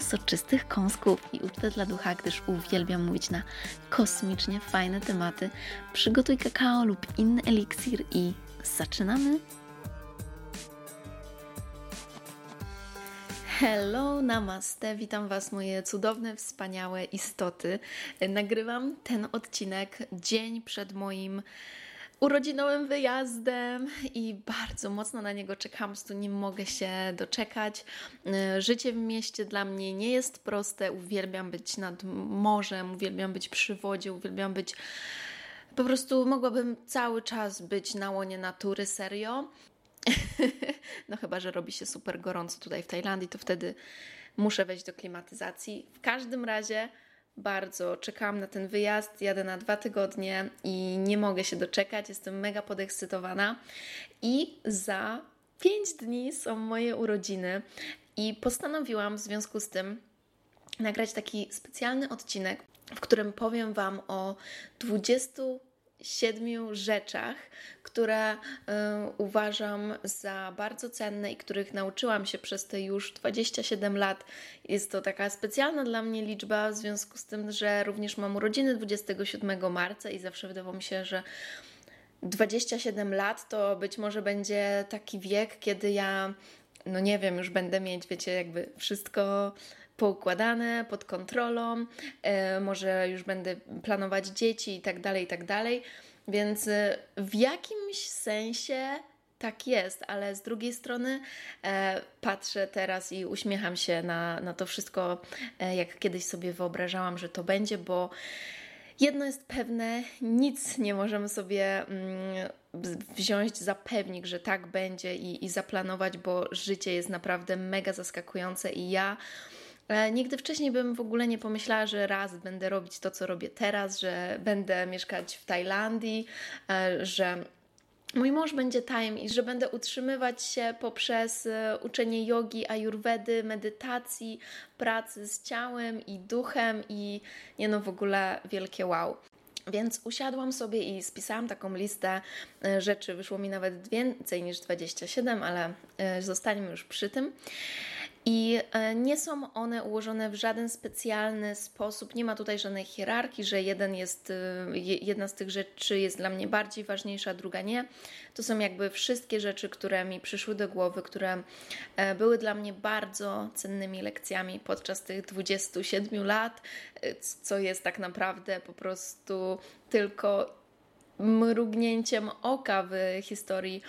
soczystych kąsków i ucztę dla ducha, gdyż uwielbiam mówić na kosmicznie fajne tematy. Przygotuj kakao lub inny eliksir i zaczynamy! Hello, namaste, witam Was moje cudowne, wspaniałe istoty. Nagrywam ten odcinek dzień przed moim urodzinowym wyjazdem i bardzo mocno na niego czekam, tu nie mogę się doczekać. Y, życie w mieście dla mnie nie jest proste, uwielbiam być nad morzem, uwielbiam być przy wodzie, uwielbiam być po prostu mogłabym cały czas być na łonie natury, serio. no chyba, że robi się super gorąco tutaj w Tajlandii, to wtedy muszę wejść do klimatyzacji. W każdym razie bardzo czekałam na ten wyjazd. Jadę na dwa tygodnie i nie mogę się doczekać. Jestem mega podekscytowana. I za pięć dni są moje urodziny, i postanowiłam w związku z tym nagrać taki specjalny odcinek, w którym powiem Wam o 20 siedmiu rzeczach, które y, uważam za bardzo cenne i których nauczyłam się przez te już 27 lat. Jest to taka specjalna dla mnie liczba, w związku z tym, że również mam urodziny 27 marca i zawsze wydawało mi się, że 27 lat to być może będzie taki wiek, kiedy ja, no nie wiem, już będę mieć, wiecie, jakby wszystko poukładane, pod kontrolą, e, może już będę planować dzieci i tak dalej, i tak dalej. Więc e, w jakimś sensie tak jest, ale z drugiej strony e, patrzę teraz i uśmiecham się na, na to wszystko, jak kiedyś sobie wyobrażałam, że to będzie, bo jedno jest pewne, nic nie możemy sobie mm, wziąć za pewnik, że tak będzie i, i zaplanować, bo życie jest naprawdę mega zaskakujące i ja nigdy wcześniej bym w ogóle nie pomyślała, że raz będę robić to, co robię teraz, że będę mieszkać w Tajlandii, e, że mój mąż będzie time i że będę utrzymywać się poprzez e, uczenie jogi, ayurvedy, medytacji, pracy z ciałem i duchem i nie no w ogóle wielkie wow. Więc usiadłam sobie i spisałam taką listę rzeczy. Wyszło mi nawet więcej niż 27, ale zostańmy już przy tym. I e, nie są one ułożone w żaden specjalny sposób. Nie ma tutaj żadnej hierarchii, że jeden jest, e, jedna z tych rzeczy jest dla mnie bardziej ważniejsza, druga nie. To są jakby wszystkie rzeczy, które mi przyszły do głowy, które e, były dla mnie bardzo cennymi lekcjami podczas tych 27 lat, co jest tak naprawdę po prostu tylko mrugnięciem oka w historii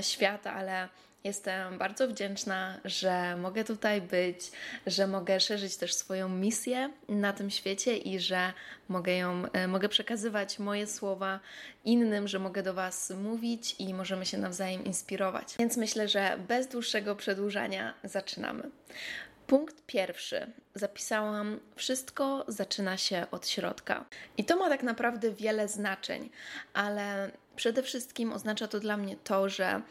świata, ale Jestem bardzo wdzięczna, że mogę tutaj być, że mogę szerzyć też swoją misję na tym świecie i że mogę ją, e, mogę przekazywać moje słowa innym, że mogę do Was mówić i możemy się nawzajem inspirować. Więc myślę, że bez dłuższego przedłużania zaczynamy. Punkt pierwszy. Zapisałam, wszystko zaczyna się od środka. I to ma tak naprawdę wiele znaczeń, ale przede wszystkim oznacza to dla mnie to, że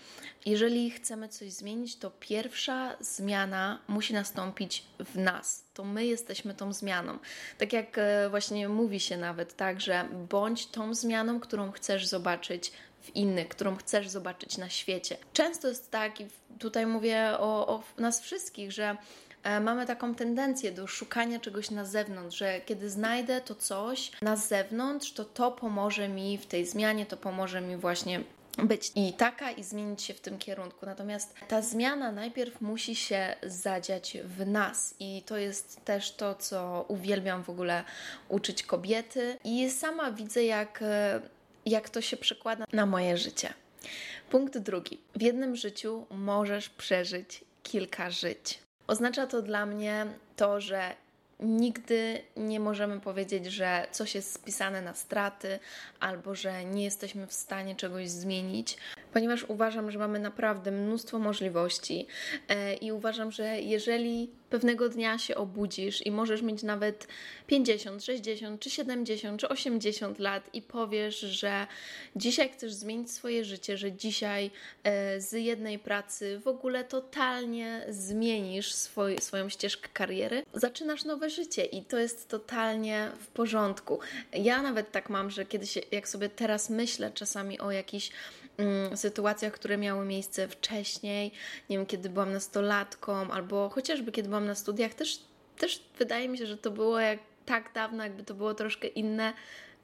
jeżeli chcemy coś zmienić, to pierwsza zmiana musi nastąpić w nas. To my jesteśmy tą zmianą. Tak jak e, właśnie mówi się nawet, tak, że bądź tą zmianą, którą chcesz zobaczyć w innych, którą chcesz zobaczyć na świecie. Często jest tak, i tutaj mówię o, o nas wszystkich, że mamy taką tendencję do szukania czegoś na zewnątrz, że kiedy znajdę to coś na zewnątrz, to to pomoże mi w tej zmianie, to pomoże mi właśnie być i taka i zmienić się w tym kierunku. Natomiast ta zmiana najpierw musi się zadziać w nas i to jest też to, co uwielbiam w ogóle uczyć kobiety i sama widzę, jak, e, jak to się przekłada na moje życie. Punkt drugi. W jednym życiu możesz przeżyć kilka żyć. Oznacza to dla mnie to, że nigdy nie możemy powiedzieć, że coś jest spisane na straty albo że nie jesteśmy w stanie czegoś zmienić. Ponieważ uważam, że mamy naprawdę mnóstwo możliwości e, i uważam, że jeżeli pewnego dnia się obudzisz i możesz mieć nawet 50, 60, czy 70, czy 80 lat i powiesz, że dzisiaj chcesz zmienić swoje życie, że dzisiaj e, z jednej pracy w ogóle totalnie zmienisz swój, swoją ścieżkę kariery, zaczynasz nowe życie i to jest totalnie w porządku. Ja nawet tak mam, że kiedyś, jak sobie teraz myślę czasami o jakichś sytuacjach, które miały miejsce wcześniej, nie wiem, kiedy byłam nastolatką, albo chociażby kiedy byłam na studiach, też, też wydaje mi się, że to było jak tak dawno, jakby to było troszkę inne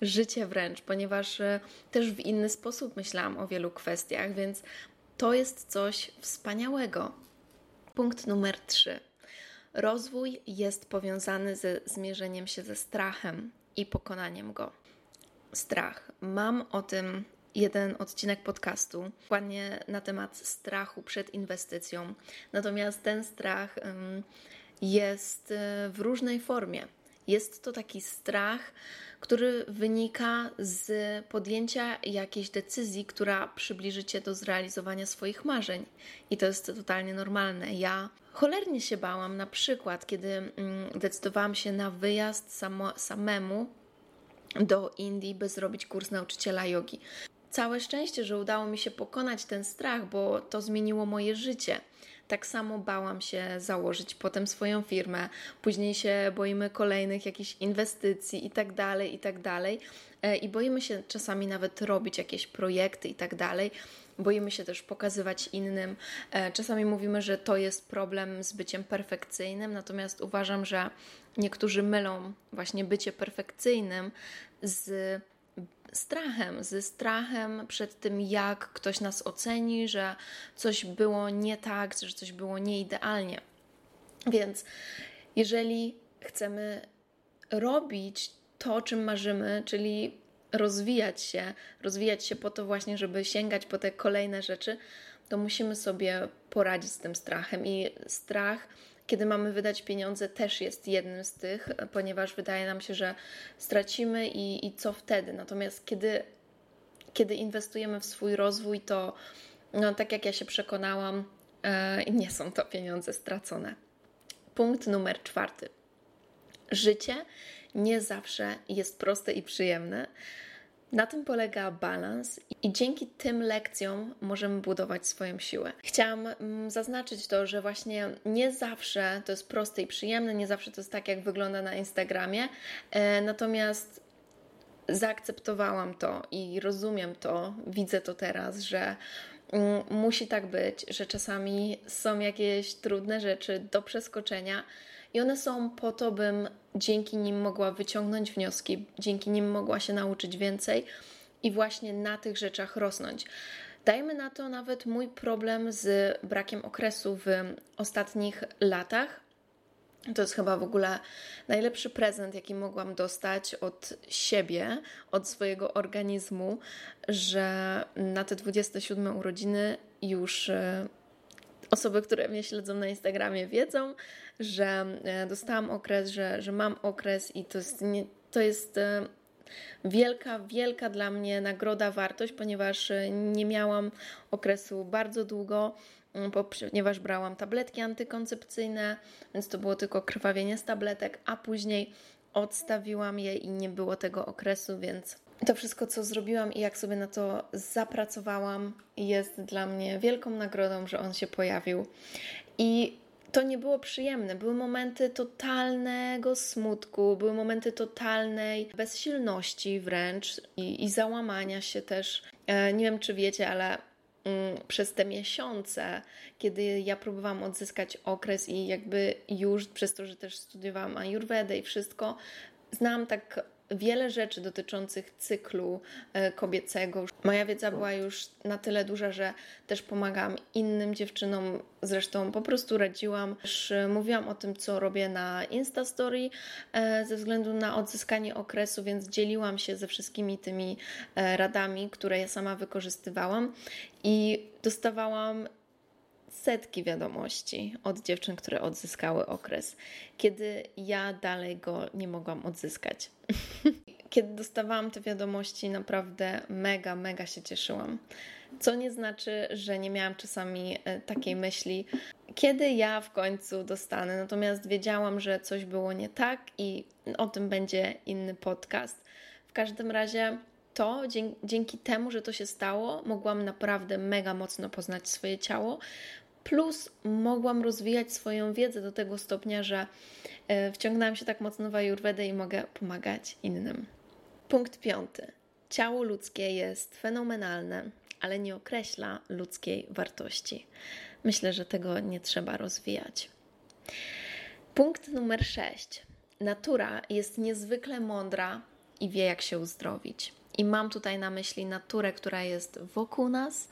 życie wręcz, ponieważ e, też w inny sposób myślałam o wielu kwestiach, więc to jest coś wspaniałego. Punkt numer trzy. Rozwój jest powiązany ze zmierzeniem się ze strachem i pokonaniem go. Strach. Mam o tym jeden odcinek podcastu, dokładnie na temat strachu przed inwestycją. Natomiast ten strach jest e, w różnej formie. Jest to taki strach, który wynika z podjęcia jakiejś decyzji, która przybliży cię do zrealizowania swoich marzeń. I to jest totalnie normalne. Ja cholernie się bałam, na przykład, kiedy mm, decydowałam się na wyjazd samo, samemu do Indii, by zrobić kurs nauczyciela jogi. Całe szczęście, że udało mi się pokonać ten strach, bo to zmieniło moje życie. Tak samo bałam się założyć potem swoją firmę, później się boimy kolejnych jakichś inwestycji i tak dalej, i tak dalej. E, I boimy się czasami nawet robić jakieś projekty i tak dalej. Boimy się też pokazywać innym. E, czasami mówimy, że to jest problem z byciem perfekcyjnym, natomiast uważam, że niektórzy mylą właśnie bycie perfekcyjnym z strachem, ze strachem przed tym, jak ktoś nas oceni, że coś było nie tak, że coś było nieidealnie. Więc jeżeli chcemy robić to, czym marzymy, czyli rozwijać się, rozwijać się po to właśnie, żeby sięgać po te kolejne rzeczy, to musimy sobie poradzić z tym strachem. I strach kiedy mamy wydać pieniądze, też jest jednym z tych, ponieważ wydaje nam się, że stracimy i, i co wtedy. Natomiast kiedy, kiedy inwestujemy w swój rozwój, to no, tak jak ja się przekonałam, e, nie są to pieniądze stracone. Punkt numer czwarty. Życie nie zawsze jest proste i przyjemne. Na tym polega balans i dzięki tym lekcjom możemy budować swoją siłę. Chciałam mm, zaznaczyć to, że właśnie nie zawsze to jest proste i przyjemne, nie zawsze to jest tak, jak wygląda na Instagramie, e, natomiast zaakceptowałam to i rozumiem to, widzę to teraz, że mm, musi tak być, że czasami są jakieś trudne rzeczy do przeskoczenia i one są po to, bym dzięki nim mogła wyciągnąć wnioski, dzięki nim mogła się nauczyć więcej i właśnie na tych rzeczach rosnąć. Dajmy na to nawet mój problem z brakiem okresu w ostatnich latach. To jest chyba w ogóle najlepszy prezent, jaki mogłam dostać od siebie, od swojego organizmu, że na te 27 urodziny już e, osoby, które mnie śledzą na Instagramie, wiedzą, że e, dostałam okres, że, że mam okres i to jest, nie, to jest e, wielka, wielka dla mnie nagroda, wartość, ponieważ e, nie miałam okresu bardzo długo, mm, ponieważ brałam tabletki antykoncepcyjne, więc to było tylko krwawienie z tabletek, a później odstawiłam je i nie było tego okresu, więc to wszystko, co zrobiłam i jak sobie na to zapracowałam, jest dla mnie wielką nagrodą, że on się pojawił. I to nie było przyjemne. Były momenty totalnego smutku, były momenty totalnej bezsilności wręcz i, i załamania się też. E, nie wiem, czy wiecie, ale mm, przez te miesiące, kiedy ja próbowałam odzyskać okres i jakby już przez to, że też studiowałam Ayurvedę i wszystko, znałam tak wiele rzeczy dotyczących cyklu e, kobiecego. Moja wiedza była już na tyle duża, że też pomagam innym dziewczynom. Zresztą po prostu radziłam. Też e, mówiłam o tym, co robię na Instastory e, ze względu na odzyskanie okresu, więc dzieliłam się ze wszystkimi tymi radami, które ja sama wykorzystywałam i dostawałam setki wiadomości od dziewczyn, które odzyskały okres, kiedy ja dalej go nie mogłam odzyskać. kiedy dostawałam te wiadomości, naprawdę mega, mega się cieszyłam. Co nie znaczy, że nie miałam czasami e, takiej myśli, kiedy ja w końcu dostanę. Natomiast wiedziałam, że coś było nie tak i o tym będzie inny podcast. W każdym razie to dzięki temu, że to się stało, mogłam naprawdę mega mocno poznać swoje ciało. Plus mogłam rozwijać swoją wiedzę do tego stopnia, że e, wciągnęłam się tak mocno w Ayurvedę i mogę pomagać innym. Punkt piąty. Ciało ludzkie jest fenomenalne, ale nie określa ludzkiej wartości. Myślę, że tego nie trzeba rozwijać. Punkt numer 6. Natura jest niezwykle mądra i wie, jak się uzdrowić. I mam tutaj na myśli naturę, która jest wokół nas,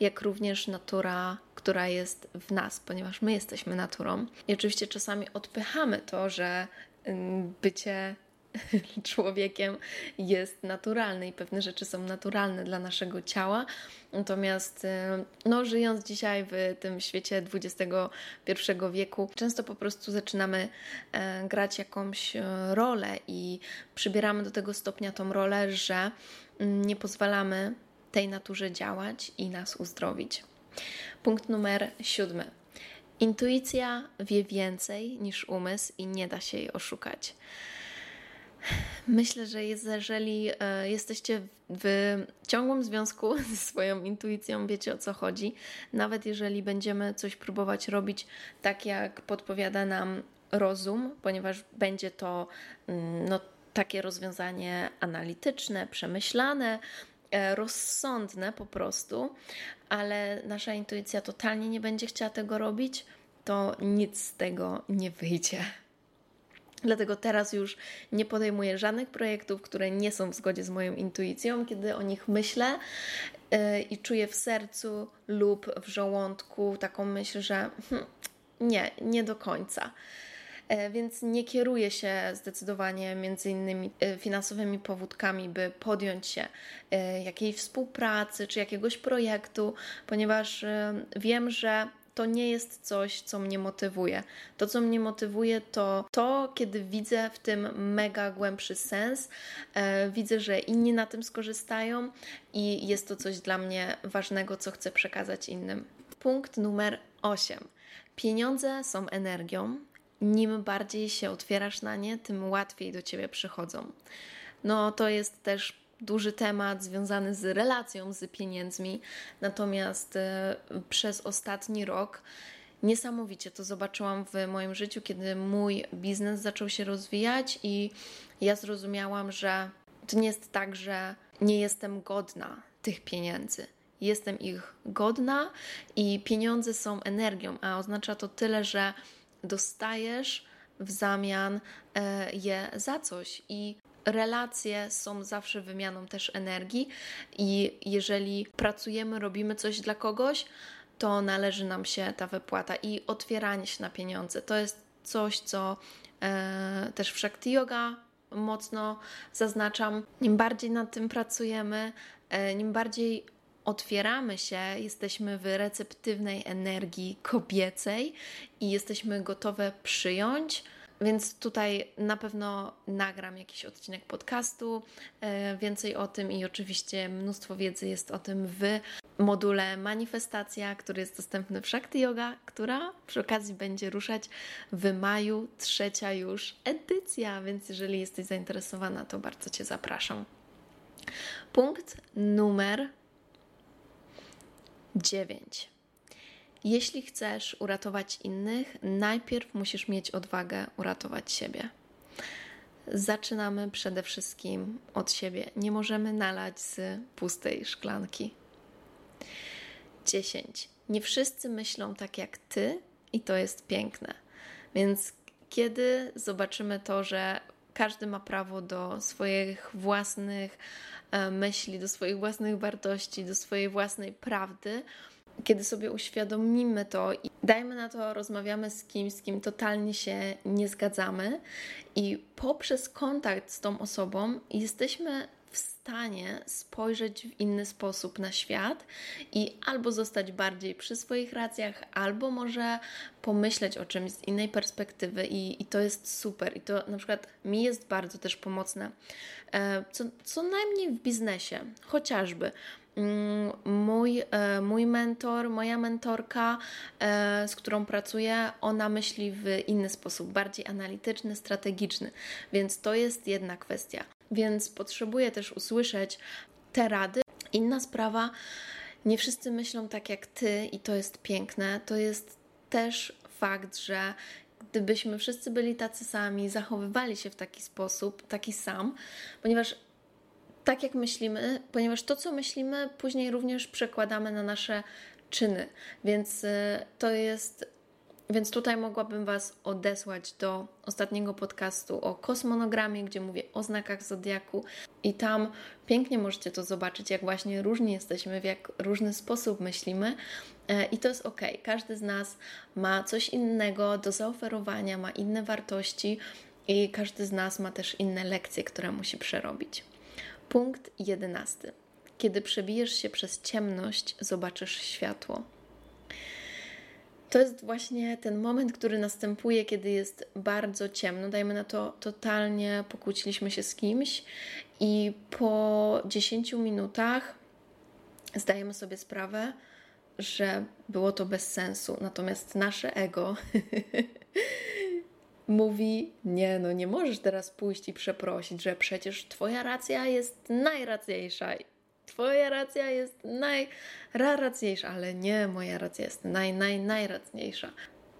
jak również natura, która jest w nas, ponieważ my jesteśmy naturą. I oczywiście czasami odpychamy to, że bycie człowiekiem jest naturalny i pewne rzeczy są naturalne dla naszego ciała. Natomiast y, no, żyjąc dzisiaj w tym świecie XXI wieku, często po prostu zaczynamy e, grać jakąś e, rolę i przybieramy do tego stopnia tą rolę, że mm, nie pozwalamy tej naturze działać i nas uzdrowić. Punkt numer siódmy. Intuicja wie więcej niż umysł i nie da się jej oszukać. Myślę, że jeżeli e, jesteście w ciągłym związku ze swoją intuicją, wiecie o co chodzi. Nawet jeżeli będziemy coś próbować robić tak, jak podpowiada nam rozum, ponieważ będzie to mm, no, takie rozwiązanie analityczne, przemyślane, e, rozsądne po prostu, ale nasza intuicja totalnie nie będzie chciała tego robić, to nic z tego nie wyjdzie. Dlatego teraz już nie podejmuję żadnych projektów, które nie są w zgodzie z moją intuicją, kiedy o nich myślę yy, i czuję w sercu lub w żołądku taką myśl, że hm, nie, nie do końca. E, więc nie kieruję się zdecydowanie między innymi e, finansowymi powódkami, by podjąć się jakiejś współpracy czy jakiegoś projektu, ponieważ wiem, że to nie jest coś, co mnie motywuje. To, co mnie motywuje, to to, kiedy widzę w tym mega głębszy sens, e, widzę, że inni na tym skorzystają i jest to coś dla mnie ważnego, co chcę przekazać innym. Punkt numer 8. Pieniądze są energią. Nim bardziej się otwierasz na nie, tym łatwiej do ciebie przychodzą. No, to jest też duży temat związany z relacją z pieniędzmi. Natomiast e, przez ostatni rok niesamowicie to zobaczyłam w moim życiu, kiedy mój biznes zaczął się rozwijać i ja zrozumiałam, że to nie jest tak, że nie jestem godna tych pieniędzy. Jestem ich godna i pieniądze są energią, a oznacza to tyle, że dostajesz w zamian e, je za coś i relacje są zawsze wymianą też energii i jeżeli pracujemy, robimy coś dla kogoś, to należy nam się ta wypłata i otwieranie się na pieniądze. To jest coś, co e, też w Shakti Yoga mocno zaznaczam. Nim bardziej nad tym pracujemy, e, nim bardziej otwieramy się, jesteśmy w receptywnej energii kobiecej i jesteśmy gotowe przyjąć więc tutaj na pewno nagram jakiś odcinek podcastu, e, więcej o tym i oczywiście mnóstwo wiedzy jest o tym w module Manifestacja, który jest dostępny w Shakti Yoga, która przy okazji będzie ruszać w maju, trzecia już edycja, więc jeżeli jesteś zainteresowana, to bardzo Cię zapraszam. Punkt numer 9. Jeśli chcesz uratować innych, najpierw musisz mieć odwagę uratować siebie. Zaczynamy przede wszystkim od siebie. Nie możemy nalać z pustej szklanki. 10. Nie wszyscy myślą tak jak ty, i to jest piękne. Więc kiedy zobaczymy to, że każdy ma prawo do swoich własnych e, myśli, do swoich własnych wartości, do swojej własnej prawdy, kiedy sobie uświadomimy to i dajmy na to, rozmawiamy z kimś, z kim totalnie się nie zgadzamy, i poprzez kontakt z tą osobą jesteśmy w stanie spojrzeć w inny sposób na świat i albo zostać bardziej przy swoich racjach, albo może pomyśleć o czymś z innej perspektywy, i, i to jest super. I to na przykład mi jest bardzo też pomocne, e, co, co najmniej w biznesie, chociażby. Mm, mój, e, mój mentor, moja mentorka, e, z którą pracuję, ona myśli w inny sposób, bardziej analityczny, strategiczny, więc to jest jedna kwestia. Więc potrzebuję też usłyszeć te rady. Inna sprawa, nie wszyscy myślą tak jak ty, i to jest piękne. To jest też fakt, że gdybyśmy wszyscy byli tacy sami, zachowywali się w taki sposób, taki sam, ponieważ tak jak myślimy, ponieważ to, co myślimy, później również przekładamy na nasze czyny. Więc y, to jest. Więc tutaj mogłabym Was odesłać do ostatniego podcastu o kosmonogramie, gdzie mówię o znakach zodiaku, i tam pięknie możecie to zobaczyć, jak właśnie różni jesteśmy, w jak różny sposób myślimy. E, I to jest ok. Każdy z nas ma coś innego do zaoferowania, ma inne wartości, i każdy z nas ma też inne lekcje, które musi przerobić. Punkt jedenasty. Kiedy przebijesz się przez ciemność, zobaczysz światło. To jest właśnie ten moment, który następuje, kiedy jest bardzo ciemno. Dajmy na to, totalnie pokłóciliśmy się z kimś, i po 10 minutach zdajemy sobie sprawę, że było to bez sensu. Natomiast nasze ego mówi: Nie, no nie możesz teraz pójść i przeprosić, że przecież Twoja racja jest najracniejsza. Twoja racja jest najracniejsza, ale nie, moja racja jest naj, naj, najracniejsza.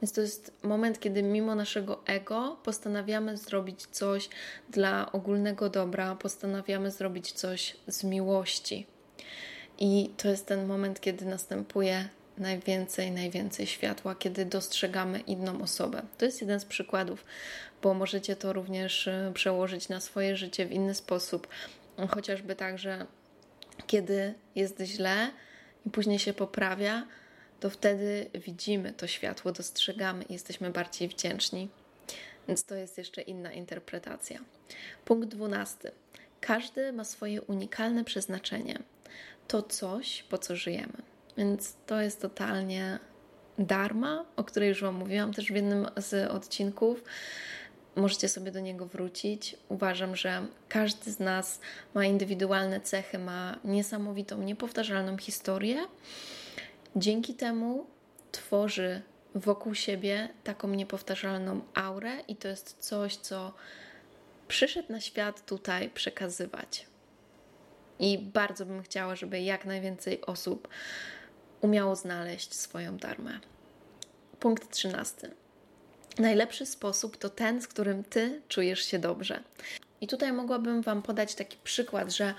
Więc to jest moment, kiedy mimo naszego ego postanawiamy zrobić coś dla ogólnego dobra, postanawiamy zrobić coś z miłości. I to jest ten moment, kiedy następuje najwięcej, najwięcej światła, kiedy dostrzegamy inną osobę. To jest jeden z przykładów, bo możecie to również y, przełożyć na swoje życie w inny sposób, chociażby tak, że kiedy jest źle i później się poprawia, to wtedy widzimy to światło, dostrzegamy i jesteśmy bardziej wdzięczni. Więc to jest jeszcze inna interpretacja. Punkt dwunasty. Każdy ma swoje unikalne przeznaczenie. To coś, po co żyjemy. Więc to jest totalnie darma, o której już Wam mówiłam też w jednym z odcinków. Możecie sobie do niego wrócić. Uważam, że każdy z nas ma indywidualne cechy, ma niesamowitą, niepowtarzalną historię. Dzięki temu tworzy wokół siebie taką niepowtarzalną aurę, i to jest coś, co przyszedł na świat tutaj przekazywać. I bardzo bym chciała, żeby jak najwięcej osób umiało znaleźć swoją darmę. Punkt trzynasty. Najlepszy sposób to ten, z którym ty czujesz się dobrze. I tutaj mogłabym Wam podać taki przykład, że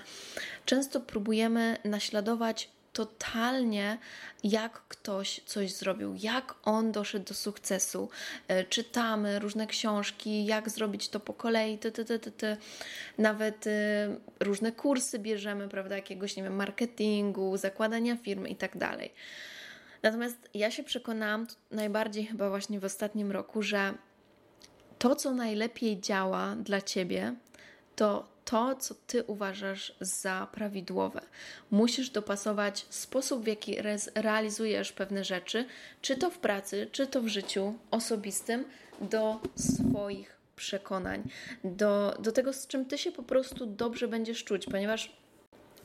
często próbujemy naśladować totalnie, jak ktoś coś zrobił, jak on doszedł do sukcesu. E, czytamy różne książki, jak zrobić to po kolei, ty, ty, ty, ty, ty. nawet y, różne kursy bierzemy, prawda, jakiegoś, nie wiem, marketingu, zakładania firmy i tak dalej. Natomiast ja się przekonałam najbardziej chyba właśnie w ostatnim roku, że to, co najlepiej działa dla ciebie, to to, co ty uważasz za prawidłowe. Musisz dopasować sposób, w jaki realizujesz pewne rzeczy, czy to w pracy, czy to w życiu osobistym, do swoich przekonań, do, do tego, z czym ty się po prostu dobrze będziesz czuć, ponieważ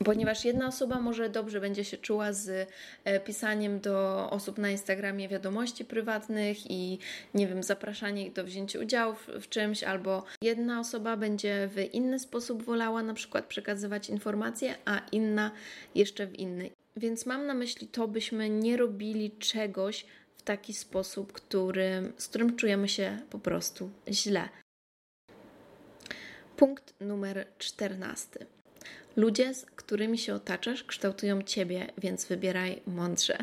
Ponieważ jedna osoba może dobrze będzie się czuła z e, pisaniem do osób na Instagramie wiadomości prywatnych i nie wiem, zapraszanie ich do wzięcia udziału w, czymś, albo jedna osoba będzie w inny sposób wolała na przykład przekazywać informacje, a inna jeszcze w inny. Więc mam na myśli to, byśmy nie robili czegoś w taki sposób, który, z którym czujemy się po prostu źle. Punkt numer 14. Ludzie, z którymi się otaczasz, kształtują ciebie, więc wybieraj mądrze.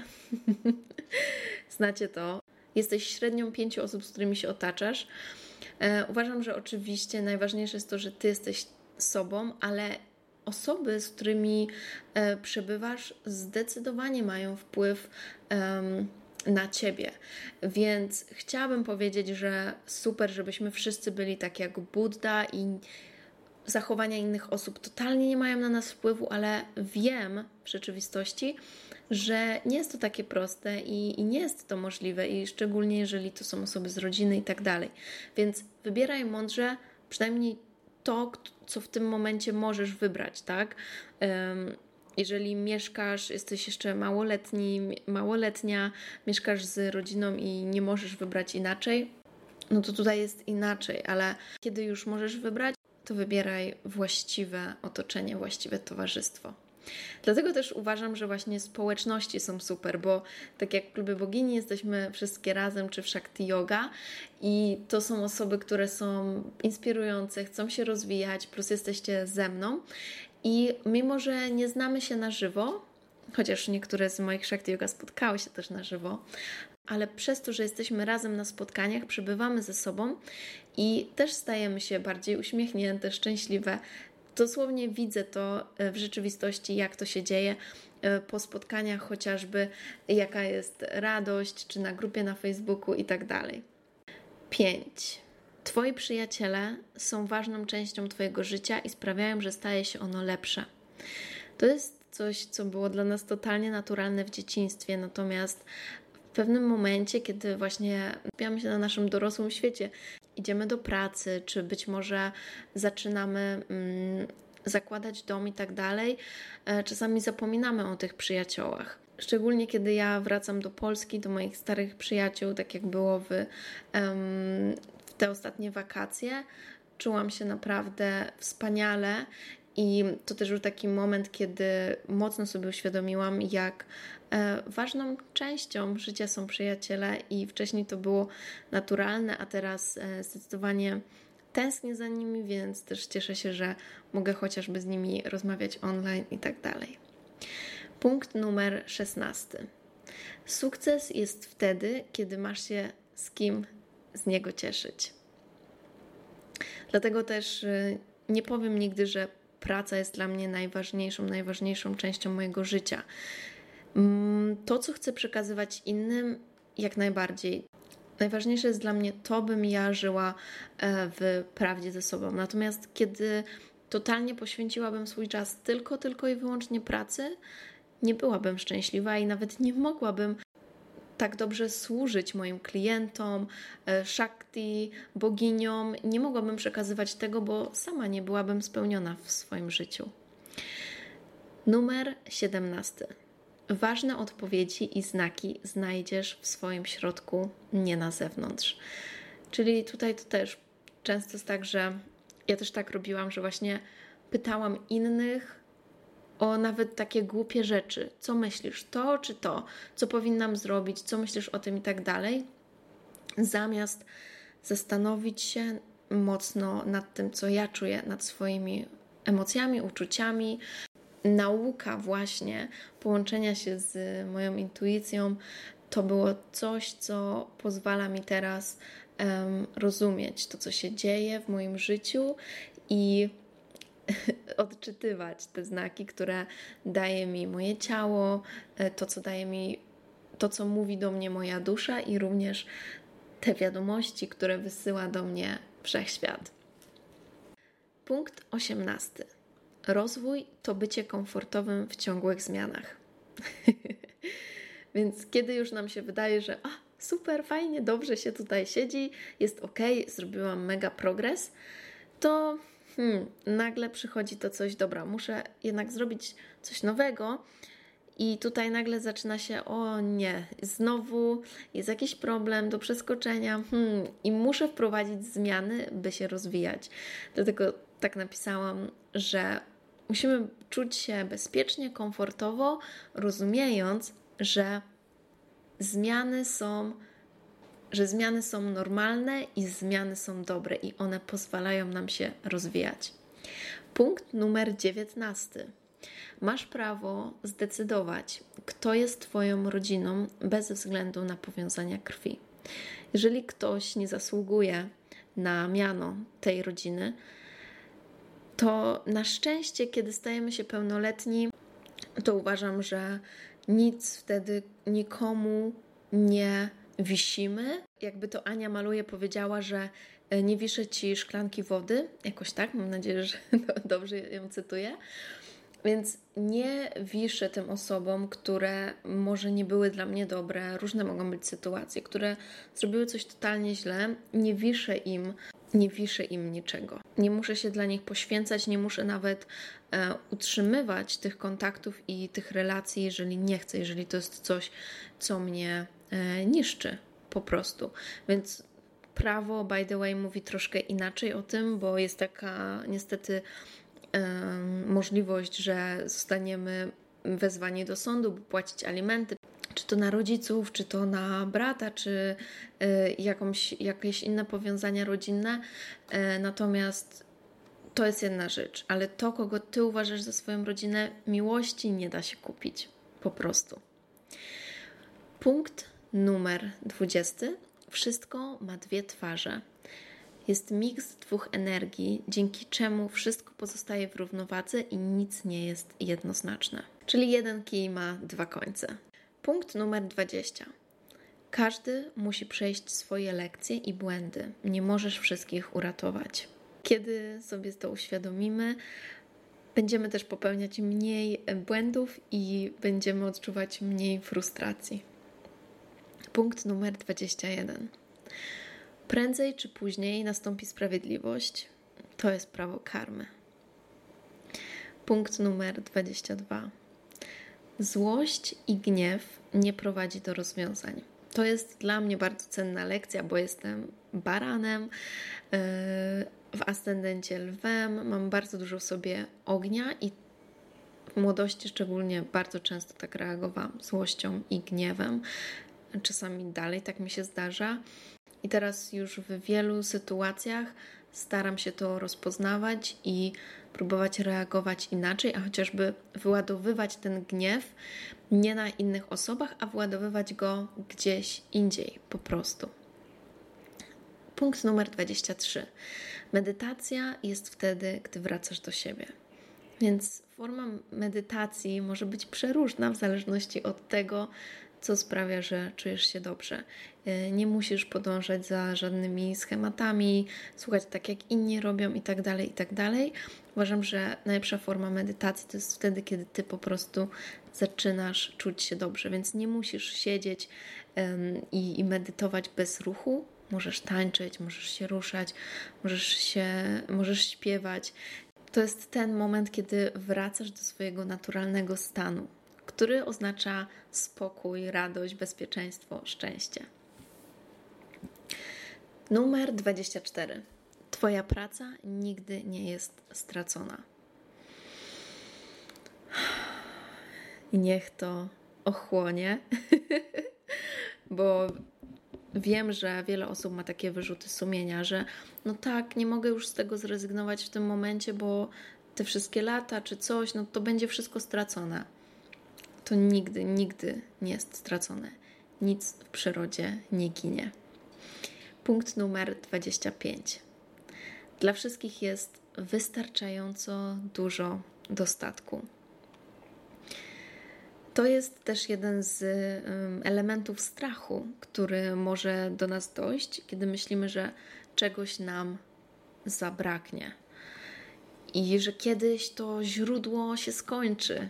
Znacie to. Jesteś średnią pięciu osób, z którymi się otaczasz. E, uważam, że oczywiście najważniejsze jest to, że ty jesteś sobą, ale osoby, z którymi e, przebywasz, zdecydowanie mają wpływ na ciebie. Więc chciałabym powiedzieć, że super, żebyśmy wszyscy byli tak jak Buddha i zachowania innych osób totalnie nie mają na nas wpływu, ale wiem w rzeczywistości, że nie jest to takie proste i, i, nie jest to możliwe, i szczególnie jeżeli to są osoby z rodziny i tak dalej. Więc wybieraj mądrze, przynajmniej to, co w tym momencie możesz wybrać, tak? Um, jeżeli mieszkasz, jesteś jeszcze małoletni, małoletnia, mieszkasz z rodziną i nie możesz wybrać inaczej, no to tutaj jest inaczej, ale kiedy już możesz wybrać, to wybieraj właściwe otoczenie, właściwe towarzystwo. Dlatego też uważam, że właśnie społeczności są super, bo tak jak w klubie bogini jesteśmy wszystkie razem, czy w Shakti Yoga i to są osoby, które są inspirujące, chcą się rozwijać, plus jesteście ze mną i mimo, że nie znamy się na żywo, chociaż niektóre z moich Shakti Yoga spotkały się też na żywo, ale przez to, że jesteśmy razem na spotkaniach, przebywamy ze sobą i też stajemy się bardziej uśmiechnięte, szczęśliwe. Dosłownie widzę to e, w rzeczywistości, jak to się dzieje e, po spotkaniach, chociażby jaka jest radość, czy na grupie na Facebooku i tak dalej. 5. Twoi przyjaciele są ważną częścią Twojego życia i sprawiają, że staje się ono lepsze. To jest coś, co było dla nas totalnie naturalne w dzieciństwie, natomiast w pewnym momencie, kiedy właśnie skupiamy się na naszym dorosłym świecie, idziemy do pracy, czy być może zaczynamy mm, zakładać dom i tak dalej, e, czasami zapominamy o tych przyjaciołach. Szczególnie kiedy ja wracam do Polski, do moich starych przyjaciół, tak jak było w, w te ostatnie wakacje, czułam się naprawdę wspaniale i to też był taki moment, kiedy mocno sobie uświadomiłam, jak e, ważną częścią życia są przyjaciele, i wcześniej to było naturalne, a teraz e, zdecydowanie tęsknię za nimi, więc też cieszę się, że mogę chociażby z nimi rozmawiać online i tak dalej. Punkt numer 16. Sukces jest wtedy, kiedy masz się z kim z niego cieszyć. Dlatego też e, nie powiem nigdy, że praca jest dla mnie najważniejszą, najważniejszą częścią mojego życia. Mm, to, co chcę przekazywać innym, jak najbardziej. Najważniejsze jest dla mnie to, bym ja żyła e, w prawdzie ze sobą. Natomiast kiedy totalnie poświęciłabym swój czas tylko, tylko i wyłącznie pracy, nie byłabym szczęśliwa i nawet nie mogłabym tak dobrze służyć moim klientom, e, Shakti, boginiom. Nie mogłabym przekazywać tego, bo sama nie byłabym spełniona w swoim życiu. Numer 17. Ważne odpowiedzi i znaki znajdziesz w swoim środku, nie na zewnątrz. Czyli tutaj to też często jest tak, że ja też tak robiłam, że właśnie pytałam innych, o nawet takie głupie rzeczy. Co myślisz, to czy to? Co powinnam zrobić? Co myślisz o tym i tak dalej? Zamiast zastanowić się mocno nad tym, co ja czuję, nad swoimi emocjami, uczuciami. Nauka właśnie połączenia się z moją intuicją to było coś, co pozwala mi teraz um, rozumieć to, co się dzieje w moim życiu i odczytywać te znaki, które daje mi moje ciało, e, to co daje mi, to co mówi do mnie moja dusza i również te wiadomości, które wysyła do mnie wszechświat. Punkt 18. Rozwój to bycie komfortowym w ciągłych zmianach. Więc kiedy już nam się wydaje, że a, super, fajnie, dobrze się tutaj siedzi, jest ok, zrobiłam mega progres, to hmm, nagle przychodzi to coś, dobra, muszę jednak zrobić coś nowego. I tutaj nagle zaczyna się, o nie, znowu jest jakiś problem do przeskoczenia, hmm, i muszę wprowadzić zmiany, by się rozwijać. Dlatego tak napisałam, że musimy czuć się bezpiecznie, komfortowo, rozumiejąc, że zmiany są że zmiany są normalne i zmiany są dobre i one pozwalają nam się rozwijać. Punkt numer 19. Masz prawo zdecydować, kto jest Twoją rodziną bez względu na powiązania krwi. Jeżeli ktoś nie zasługuje na miano tej rodziny, to na szczęście, kiedy stajemy się pełnoletni, to uważam, że nic wtedy nikomu nie wisimy. Jakby to Ania Maluje powiedziała, że e, nie wiszę ci szklanki wody, jakoś tak, mam nadzieję, że dobrze ją cytuję. Więc nie wiszę tym osobom, które może nie były dla mnie dobre, różne mogą być sytuacje, które zrobiły coś totalnie źle, nie wiszę im, nie wiszę im niczego. Nie muszę się dla nich poświęcać, nie muszę nawet e, utrzymywać tych kontaktów i tych relacji, jeżeli nie chcę, jeżeli to jest coś, co mnie niszczy po prostu. Więc prawo, by the way, mówi troszkę inaczej o tym, bo jest taka niestety możliwość, że zostaniemy wezwani do sądu, by płacić alimenty, czy to na rodziców, czy to na brata, czy e, jakąś, jakieś inne powiązania rodzinne. E, natomiast to jest jedna rzecz, ale to, kogo ty uważasz za swoją rodzinę, miłości nie da się kupić. Po prostu. Punkt numer 20. Wszystko ma dwie twarze. Jest miks dwóch energii, dzięki czemu wszystko pozostaje w równowadze i nic nie jest jednoznaczne. Czyli jeden kij ma dwa końce. Punkt numer 20. Każdy musi przejść swoje lekcje i błędy. Nie możesz wszystkich uratować. Kiedy sobie to uświadomimy, będziemy też popełniać mniej błędów i będziemy odczuwać mniej frustracji. Punkt numer 21. Prędzej czy później nastąpi sprawiedliwość. To jest prawo karmy. Punkt numer 22. Złość i gniew nie prowadzi do rozwiązań. To jest dla mnie bardzo cenna lekcja, bo jestem baranem, yy, w ascendencie lwem, mam bardzo dużo w sobie ognia i w młodości szczególnie bardzo często tak reagowałam złością i gniewem. Czasami dalej tak mi się zdarza. I teraz już w wielu sytuacjach staram się to rozpoznawać i próbować reagować inaczej, a chociażby wyładowywać ten gniew nie na innych osobach, a wyładowywać go gdzieś indziej po prostu. Punkt numer 23. Medytacja jest wtedy, gdy wracasz do siebie. Więc forma medytacji może być przeróżna w zależności od tego, co sprawia, że czujesz się dobrze. Y, nie musisz podążać za żadnymi schematami, słuchać tak jak inni robią i tak dalej, i tak dalej. Uważam, że najlepsza forma medytacji to jest wtedy, kiedy ty po prostu zaczynasz czuć się dobrze, więc nie musisz siedzieć i, i medytować bez ruchu. Możesz tańczyć, możesz się ruszać, możesz, się, możesz śpiewać. To jest ten moment, kiedy wracasz do swojego naturalnego stanu który oznacza spokój, radość, bezpieczeństwo, szczęście. Numer 24. Twoja praca nigdy nie jest stracona. Niech to ochłonie, bo wiem, że wiele osób ma takie wyrzuty sumienia, że no tak, nie mogę już z tego zrezygnować w tym momencie, bo te wszystkie lata czy coś, no to będzie wszystko stracone to nigdy, nigdy nie jest stracone. Nic w przyrodzie nie ginie. Punkt numer 25. Dla wszystkich jest wystarczająco dużo dostatku. To jest też jeden z elementów strachu, który może do nas dojść, kiedy myślimy, że czegoś nam zabraknie i że kiedyś to źródło się skończy,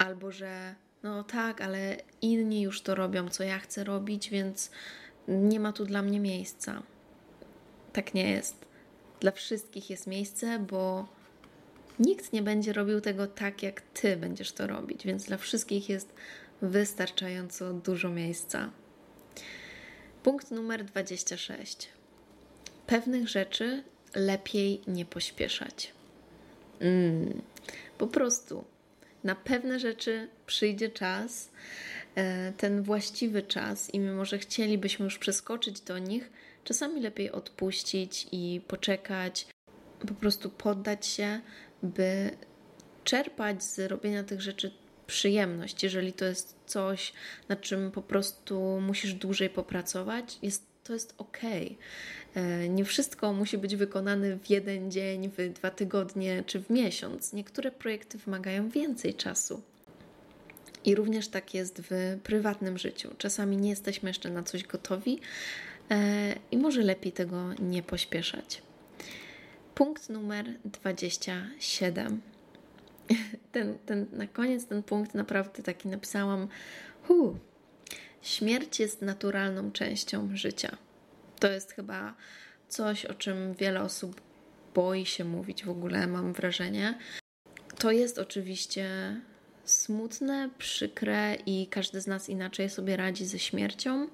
albo że no tak, ale inni już to robią, co ja chcę robić, więc nie ma tu dla mnie miejsca. Tak nie jest. Dla wszystkich jest miejsce, bo nikt nie będzie robił tego tak, jak ty będziesz to robić, więc dla wszystkich jest wystarczająco dużo miejsca. Punkt numer 26. Pewnych rzeczy lepiej nie pośpieszać. Mm, po prostu na pewne rzeczy przyjdzie czas, e, ten właściwy czas, i mimo że chcielibyśmy już przeskoczyć do nich, czasami lepiej odpuścić i poczekać, po prostu poddać się, by czerpać z robienia tych rzeczy przyjemność. Jeżeli to jest coś, nad czym po prostu musisz dłużej popracować, jest, to jest ok. E, nie wszystko musi być wykonane w jeden dzień, w dwa tygodnie czy w miesiąc. Niektóre projekty wymagają więcej czasu. I również tak jest w prywatnym życiu. Czasami nie jesteśmy jeszcze na coś gotowi, e, i może lepiej tego nie pośpieszać. Punkt numer 27. Ten, ten, na koniec ten punkt naprawdę taki napisałam. Hu, śmierć jest naturalną częścią życia. To jest chyba coś, o czym wiele osób boi się mówić w ogóle, mam wrażenie. To jest oczywiście smutne, przykre i każdy z nas inaczej sobie radzi ze śmiercią.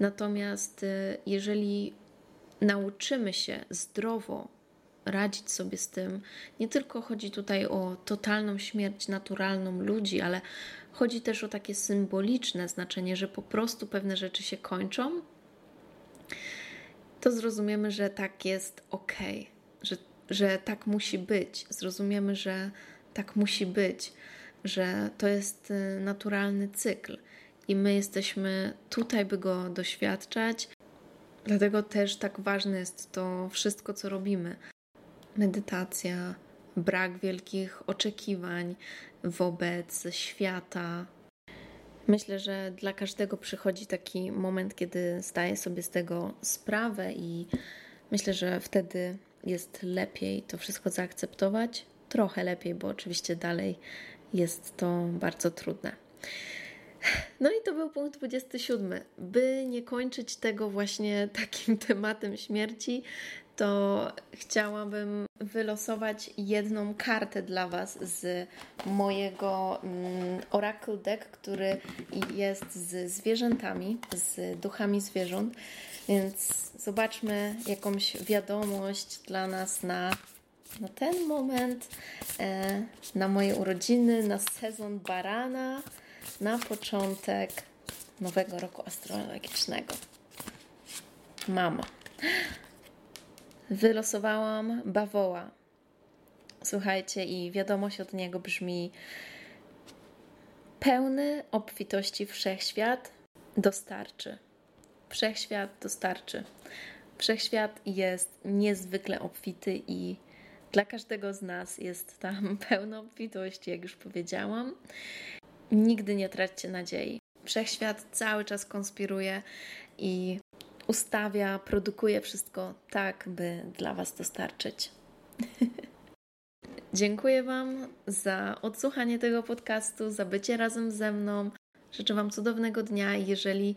Natomiast y, jeżeli nauczymy się zdrowo radzić sobie z tym, nie tylko chodzi tutaj o totalną śmierć naturalną ludzi, ale chodzi też o takie symboliczne znaczenie, że po prostu pewne rzeczy się kończą, to zrozumiemy, że tak jest ok, że, że tak musi być. Zrozumiemy, że tak musi być, że to jest y, naturalny cykl i my jesteśmy tutaj, by go doświadczać. Dlatego też tak ważne jest to wszystko, co robimy. Medytacja, brak wielkich oczekiwań wobec świata. Myślę, że dla każdego przychodzi taki moment, kiedy zdaje sobie z tego sprawę, i myślę, że wtedy jest lepiej to wszystko zaakceptować. Trochę lepiej, bo oczywiście dalej jest to bardzo trudne. No i to był punkt 27. By nie kończyć tego właśnie takim tematem śmierci, to chciałabym wylosować jedną kartę dla Was z mojego mm, Oracle Deck, który jest z zwierzętami, z duchami zwierząt. Więc zobaczmy jakąś wiadomość dla nas na, na ten moment, e, na moje urodziny, na sezon barana na początek nowego roku astrologicznego. Mamo. Wylosowałam bawoła. Słuchajcie, i wiadomość od niego brzmi: Pełny obfitości wszechświat dostarczy. Wszechświat dostarczy. Wszechświat jest niezwykle obfity i dla każdego z nas jest tam pełno obfitości, jak już powiedziałam. Nigdy nie traćcie nadziei. Wszechświat cały czas konspiruje i ustawia, produkuje wszystko tak, by dla Was dostarczyć. Dziękuję Wam za odsłuchanie tego podcastu, za bycie razem ze mną. Życzę Wam cudownego dnia. Jeżeli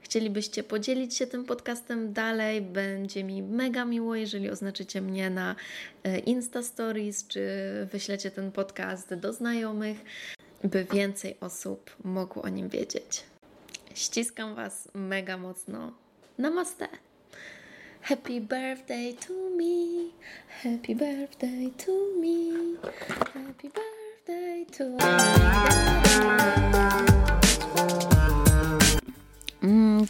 chcielibyście podzielić się tym podcastem dalej, będzie mi mega miło, jeżeli oznaczycie mnie na e, Insta Stories, czy wyślecie ten podcast do znajomych by więcej osób mogło o nim wiedzieć. Ściskam Was mega mocno. Namaste! Happy birthday to me, happy birthday to me, happy birthday to me.